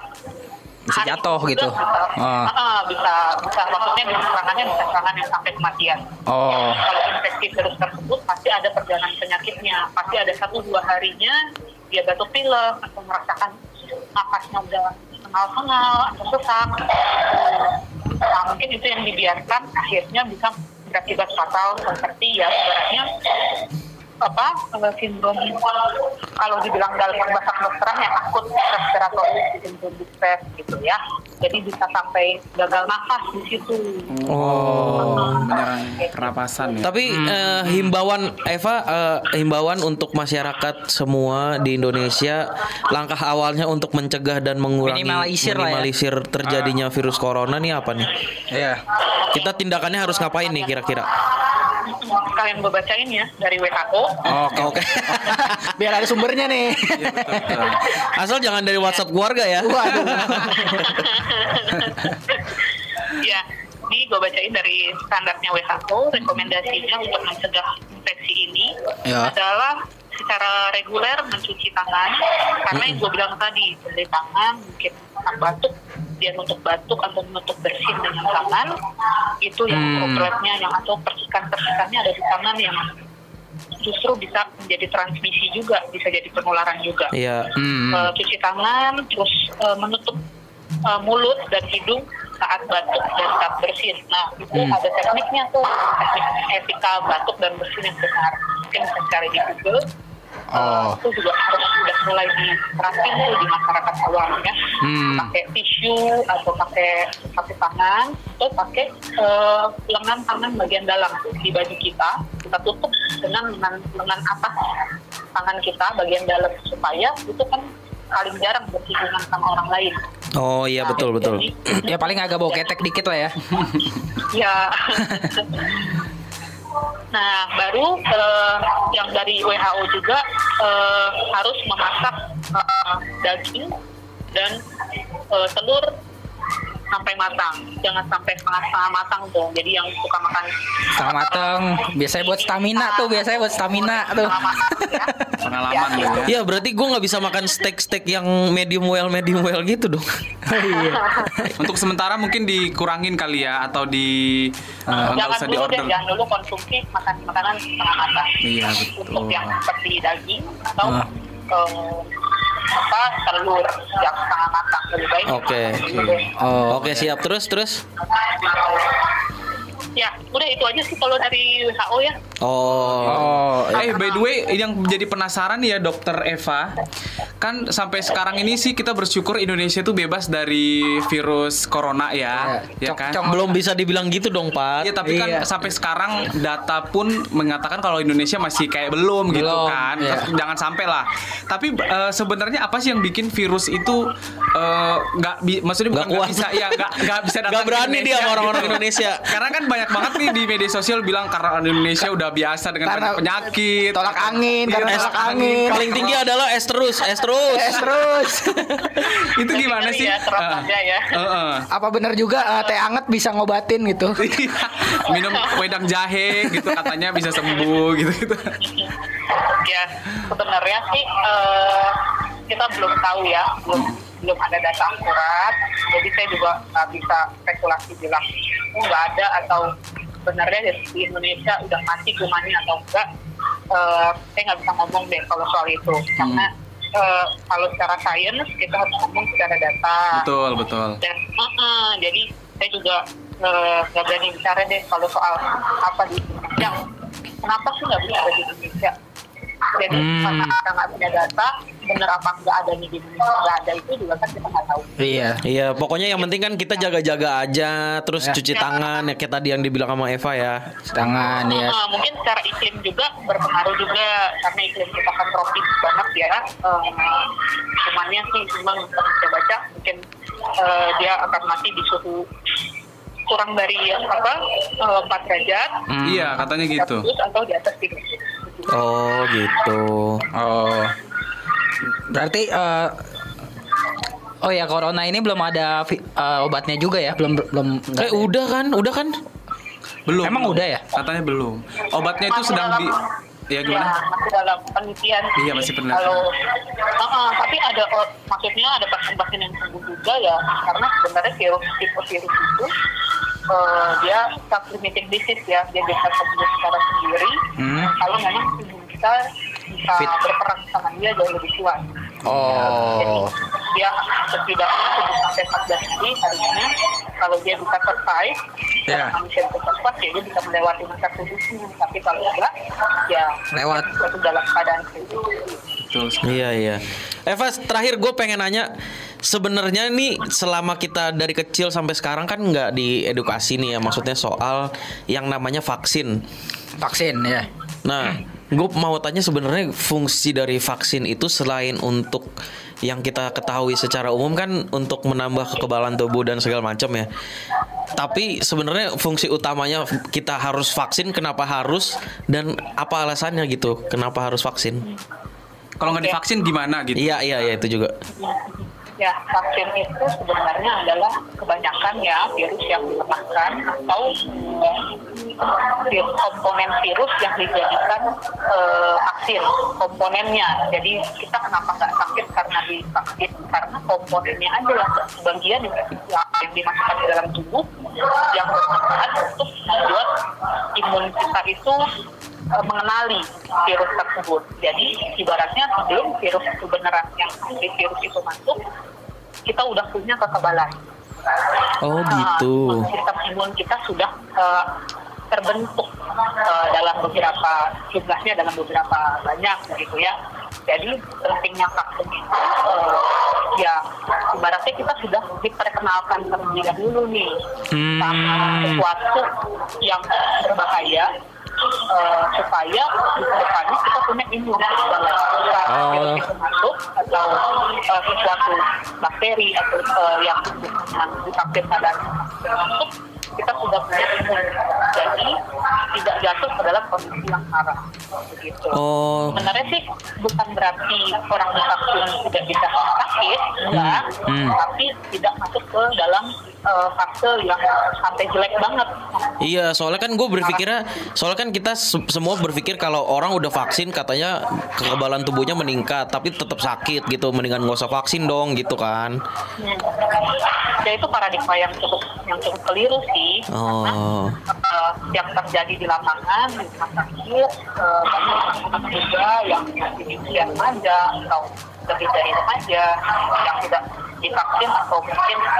Bisa jatuh itu gitu. Bisa, Ah. Ah, bisa, bisa maksudnya bisa serangannya bisa serangan yang sampai kematian. Oh. Kalau infeksi virus tersebut pasti. Pasti ada satu dua harinya dia batuk pilek atau merasakan nafasnya udah sengal-sengal atau sesak. Nah mungkin itu yang dibiarkan akhirnya bisa berakibat fatal seperti ya ibaratnya apa eh, sindrom kalau dibilang dalam bahasa kedokteran ya akut respiratory syndrome distress gitu ya jadi bisa sampai gagal nafas di situ Oh. menyerang pernapasan ya. Tapi eh, himbauan Eva, eh, himbauan untuk masyarakat semua di Indonesia, langkah awalnya untuk mencegah dan mengurangi Minimalisir ya. minimalisir terjadinya virus corona nih apa nih? Iya. Kita tindakannya harus ngapain nih kira-kira? Kalian gue bacain ya dari WHO Oke oke. (laughs) Biar ada sumbernya nih. Iya, betul, betul. Asal jangan dari WhatsApp keluarga ya. Waduh. (laughs) ya ini gue bacain dari standarnya WHO rekomendasinya untuk mencegah infeksi ini Ya. adalah secara reguler mencuci tangan karena yang gue bilang tadi dari tangan mungkin anak batuk dia nutup batuk atau menutup bersin dengan tangan itu yang Hmm. dropletnya yang atau percikan-percikannya ada di tangan yang justru bisa menjadi transmisi juga bisa jadi penularan juga Iya. Hmm. Eh, cuci tangan, terus eh, menutup eh, mulut dan hidung saat batuk dan saat bersin. Nah, itu Hmm. ada tekniknya tuh, teknik etika batuk dan bersin yang benar. Mungkin bisa cari di Google. Oh. itu juga harus sudah mulai diterapin tuh di masyarakat awam ya. Hmm. Pakai tisu atau pakai sapu tangan atau pakai eh, lengan tangan bagian dalam di baju kita. Kita tutup dengan lengan, lengan atas tangan kita bagian dalam supaya itu kan paling jarang bersinggungan sama orang lain. Oh iya betul betul. Jadi, Ya paling agak bau ketek dikit lah ya. (laughs) ya. (laughs) nah, baru eh, yang dari WHO juga eh, harus memasak eh, daging dan eh, telur sampai matang. Jangan sampai setengah-setengah matang tuh. Jadi yang suka makan Setengah mateng. Biasanya buat stamina tuh. Biasanya buat stamina tuh. setengah matang ya. Pengalaman Ya, gitu ya. Ya berarti gue nggak bisa makan steak-steak yang medium well medium well gitu dong. (laughs) Untuk sementara mungkin dikurangin kali ya atau di eh, nggak usah dulu deh, diorder. jangan dulu konsumsi makan makanan setengah matang. Iya, betul. Untuk yang seperti daging atau eh, apa telur yang setengah matang lebih baik. Oke. Deh. Oh. Oke siap terus terus. Ya, udah itu aja sih kalau dari WHO ya. Oh. Oh. Eh by the way yang menjadi penasaran ya dokter Eva Kan sampai sekarang ini sih kita bersyukur Indonesia tuh bebas dari virus corona ya Ya, Ya kan. Belum bisa dibilang gitu dong Pak. Iya tapi kan Iya. sampai sekarang data pun mengatakan kalau Indonesia masih kayak belum, gitu Belum, kan. iya. Jangan sampai lah. Tapi eh, sebenarnya apa sih yang bikin virus itu eh, nggak bi- maksudnya Nggak bukan nggak kuat. bisa ya nggak nggak bisa datang Nggak berani dia sama orang-orang gitu. Indonesia. Karena kan banyak banget nih di media sosial bilang karena orang Indonesia udah biasa dengan Karena banyak penyakit. tolak angin, Iya, karena tolak tolak angin. Paling tinggi adalah es terus, es terus. Es terus. (laughs) itu gimana sih? ya, Eh, aja ya. eh, eh. Apa benar juga eh, teh anget bisa ngobatin gitu? (laughs) minum wedang jahe gitu katanya bisa sembuh gitu gitu. ya, sebenarnya sih eh, kita belum tahu ya, belum belum ada data akurat. Jadi saya juga nggak bisa spekulasi bilang oh, nggak ada atau sebenarnya di Indonesia udah mati kumannya atau enggak eh, saya nggak bisa ngomong deh kalau soal itu karena eh, kalau secara sains kita harus ngomong secara data Betul, betul. dan uh-uh, jadi saya juga eh, nggak berani bicara deh kalau soal apa di Indonesia kenapa sih nggak bisa ada di Indonesia jadi Hmm. karena kita nggak punya data bener apa nggak ada di Indonesia nggak ada itu juga kan kita nggak tahu Iya. Iya, pokoknya yang penting kan kita jaga-jaga aja, terus Ya. cuci tangan ya kayak tadi yang dibilang sama Eva ya. Tangan ya. Uh, mungkin secara iklim juga berpengaruh juga karena iklim kita kan tropis banget ya. Uh, cumannya sih memang saya baca mungkin uh, dia akan mati di suhu kurang dari apa uh, 4 derajat Hmm. Iya, katanya gitu. Atau di atas 3 derajat. Oh, gitu. Oh. Berarti eh, Oh ya corona ini belum ada eh, obatnya juga ya, belum belum. Eh ada. udah kan, udah kan? Belum. Emang belum. udah ya? Katanya belum. Obatnya itu Masih sedang dalam- di Ya gimana? Ya, masih dalam penelitian. Iya, masih penelitian. Kalau, uh, uh, tapi ada, oh, maksudnya ada pasien-pasien yang sembuh juga ya, karena sebenarnya virus tipe virus itu uh, dia self-limiting disease ya, dia bisa sembuh secara sendiri. Hmm. Kalau memang kita bisa Fit. berperang sama dia jauh lebih kuat. Oh. Dia setidaknya 7 sampai 14 hari harusnya kalau dia bisa survive, Ya. kalau manusia bisa survive, ya dia bisa melewati masa kudusnya. Tapi kalau enggak, ya Lewat. dalam keadaan kritis. Betul. sekali. Iya, iya. Eva, terakhir gue pengen nanya, sebenarnya nih selama kita dari kecil sampai sekarang kan nggak diedukasi nih ya, maksudnya soal yang namanya vaksin. Vaksin ya. Nah, gue mau tanya sebenarnya fungsi dari vaksin itu selain untuk yang kita ketahui secara umum kan untuk menambah kekebalan tubuh dan segala macam ya. Tapi sebenarnya fungsi utamanya kita harus vaksin, kenapa harus dan apa alasannya gitu? Kenapa harus vaksin? Kalau nggak divaksin gimana gitu? Iya, iya, iya itu juga. Ya, vaksin itu sebenarnya adalah kebanyakan ya virus yang dilemahkan atau eh, komponen virus yang dijadikan eh, vaksin komponennya. Jadi kita kenapa nggak sakit karena divaksin? Karena komponennya adalah bagian yang yang dimasukkan ke dalam tubuh yang bermanfaat untuk membuat imun kita itu eh, mengenali virus tersebut. Jadi ibaratnya sebelum virus itu beneran yang virus itu masuk, kita udah punya kekebalan. Oh, Nah, gitu. sistem imun kita sudah eh, terbentuk eh, dalam beberapa jumlahnya dalam beberapa banyak begitu ya. Jadi pentingnya vaksin itu eh, ya ibaratnya kita sudah diperkenalkan terlebih dahulu nih sama sesuatu yang berbahaya eh, supaya di depannya kita punya imun ketika Oh. virus itu masuk atau eh, sesuatu bakteri atau eh, yang yang divaksin pada masuk kita sudah punya imun jadi tidak jatuh ke dalam kondisi yang parah begitu. Oh, sebenarnya sih bukan berarti orang divaksin tidak bisa sakit enggak. Hmm, hmm. tapi tidak masuk ke dalam eh, fase yang sampai jelek banget Iya, soalnya kan gue berpikirnya, soalnya kan kita se- semua berpikir kalau orang udah vaksin katanya kekebalan tubuhnya meningkat, tapi tetap sakit gitu, mendingan nggak usah vaksin dong gitu kan. Hmm. Ya itu paradigma yang cukup yang cukup keliru sih. Oh. Karena eh, yang terjadi di lapangan di rumah sakit eh, banyak anak muda yang usia remaja atau lebih dari remaja yang tidak divaksin atau mungkin eh,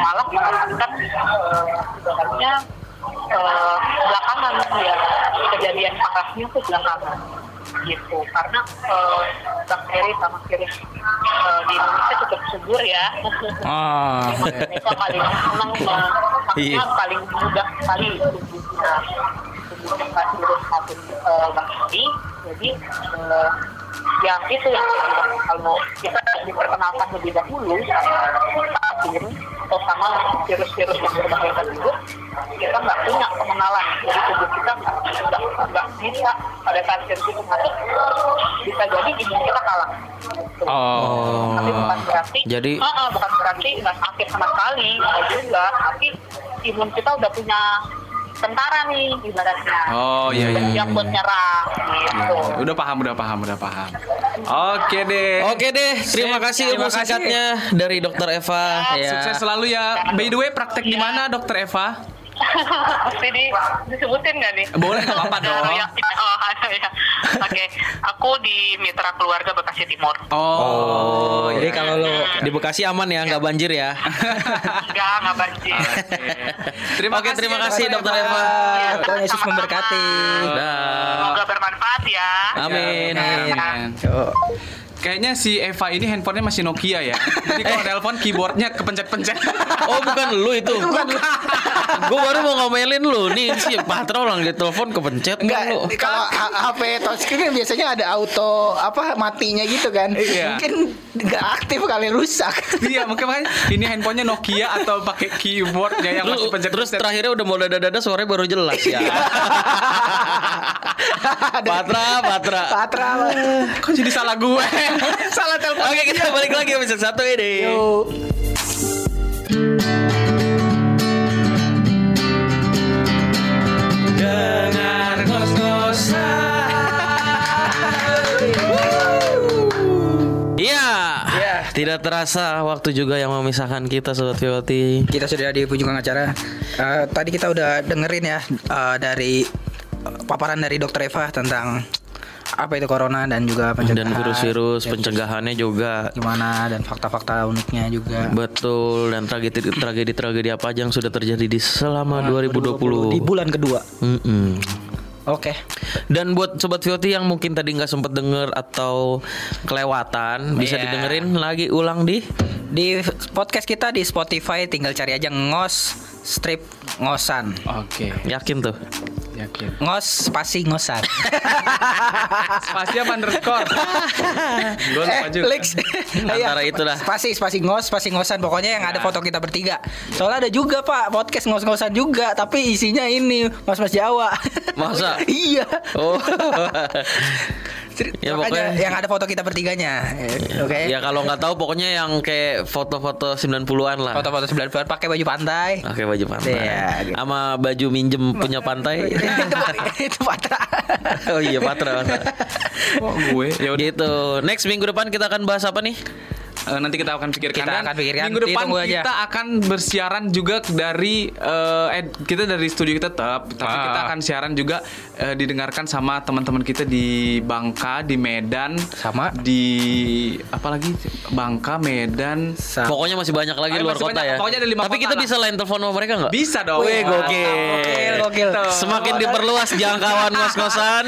malah eh, sebenarnya eh, belakangan ya kejadian parahnya tuh belakangan gitu karena eh, bakteri sama virus eh, di Indonesia cukup subur ya Oh. mereka paling senang eh, Iya. paling mudah sekali tumbuhnya tumbuhnya virus maupun eh, bakteri jadi eh, yang itu yang kalau kita diperkenalkan lebih dahulu sama vaksin atau sama virus-virus yang berbahaya tersebut kita nggak punya pengenalan jadi tubuh kita nggak nggak bisa pada saat virus itu masuk bisa jadi imun kita kalah Gitu. Oh. tapi bukan berarti Jadi- Ah, ah, bukan berarti nggak sakit sama sekali juga tapi imun kita udah punya tentara nih ibaratnya. Oh iya iya. Siap buat nyerang gitu. Udah paham, udah paham, udah paham. Oke deh. Oke deh, terima kasih ilmu terima kasih. singkatnya dari Dokter Eva. Ya. Sukses selalu ya. By the way, praktek di mana, Dokter Eva? (laughs) Mesti di, disebutin nggak nih? Boleh, nggak apa-apa dong. Ya, oh, (laughs) ya. Oke, aku di Mitra Keluarga Bekasi Timur. Oh, jadi iya. kalau lo di Bekasi aman ya, nggak banjir ya. Enggak, nggak banjir. Terima Oke, kasih, terima ya, kasih Dokter Eva. Ya, Tuhan Yesus memberkati. Dah. Semoga bermanfaat ya. Amin. Amin. Yuk. Kayaknya si Eva ini handphonenya masih Nokia ya. Jadi kalau telepon keyboardnya kepencet-pencet. Oh bukan lu itu. (laughs) Gue baru mau ngomelin lu nih si Patra orang di telepon kepencet Enggak, kan lu. kalau HP touchscreen kan biasanya ada auto apa matinya gitu kan. Iya. Mungkin nggak aktif kali rusak. Iya, mungkin makanya ini handphonenya Nokia atau pakai keyboardnya yang Lu, masih pencet terus terakhirnya udah mau dada-dada suaranya baru jelas ya. (laughs) Patra, Patra. Patra. Kok jadi salah gue? (laughs) salah telepon. Oke kita balik lagi episode satu ini. Yuk. Dengar Iya. Iya. Tidak terasa waktu juga yang memisahkan kita sobat VOT. Kita sudah di ujung acara. Eh, tadi kita udah dengerin ya eh, dari eh, paparan dari Dokter Eva tentang apa itu corona dan juga pencegahan Dan virus-virus pencegahannya juga. gimana dan fakta-fakta uniknya juga. Betul dan tragedi tragedi tragedi apa aja yang sudah terjadi di selama 2020. di bulan kedua. Mm-mm. Oke. Dan buat sobat VOT yang mungkin tadi nggak sempet denger atau kelewatan, bisa Iya. didengerin lagi ulang di Di podcast kita di Spotify tinggal cari aja ngos strip ngosan. Oke, yakin tuh. yakin. Ngos spasi ngosan. (laughs) Spasi apa underscore? (laughs) Gue lupa juga. Lex. (laughs) Antara itulah. Spasi spasi ngos spasi ngosan pokoknya yang ada foto kita bertiga. Soalnya ada juga Pak podcast ngos-ngosan juga tapi isinya ini mas-mas Jawa. Masa? iya. Oh. Ya, pokoknya- yang ada foto kita bertiganya. Oke. ya kalau nggak tahu pokoknya yang kayak foto-foto 90-an lah. Foto-foto 90 pakai baju pantai. Pakai baju pantai. Iya, gitu. Sama baju minjem punya pantai. (laughs) itu itu Patra. oh iya Patra. Patra. Oh, gue. Ya gitu. Next minggu depan kita akan bahas apa nih? Eh, nanti kita akan pikirkan. Kita Dan akan pikirkan. Minggu depan Ditunggu aja. kita akan bersiaran juga dari eh, eh kita dari studio kita tetap, tapi Ah. kita akan siaran juga eh, didengarkan sama teman-teman kita di Bangka, di Medan, Sama? di apa lagi? Bangka, Medan. Sa- Pokoknya masih banyak lagi luar kota banyak. ya. Pokoknya ada lima Tapi kota kita lah. bisa lain telepon sama mereka nggak? Bisa dong. Wih gokil. Gokil, gokil. Semakin diperluas jangkauan (laughs) ngos-ngosan,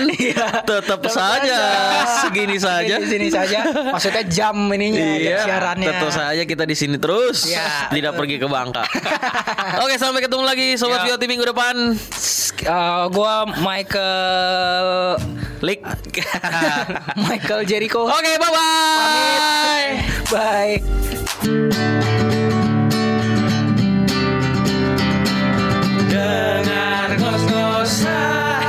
tetap saja segini saja. Di sini saja. Maksudnya jam ininya Iya, siarannya. Tentu saja kita di sini terus, ya, tidak betul. pergi ke Bangka. (laughs) Oke, sampai ketemu lagi sobat ya. Vioti minggu depan. Uh, gua Michael Lick. (laughs) Michael Jericho. Oke, okay, bye bye. Bye. Dengar ngos-ngosan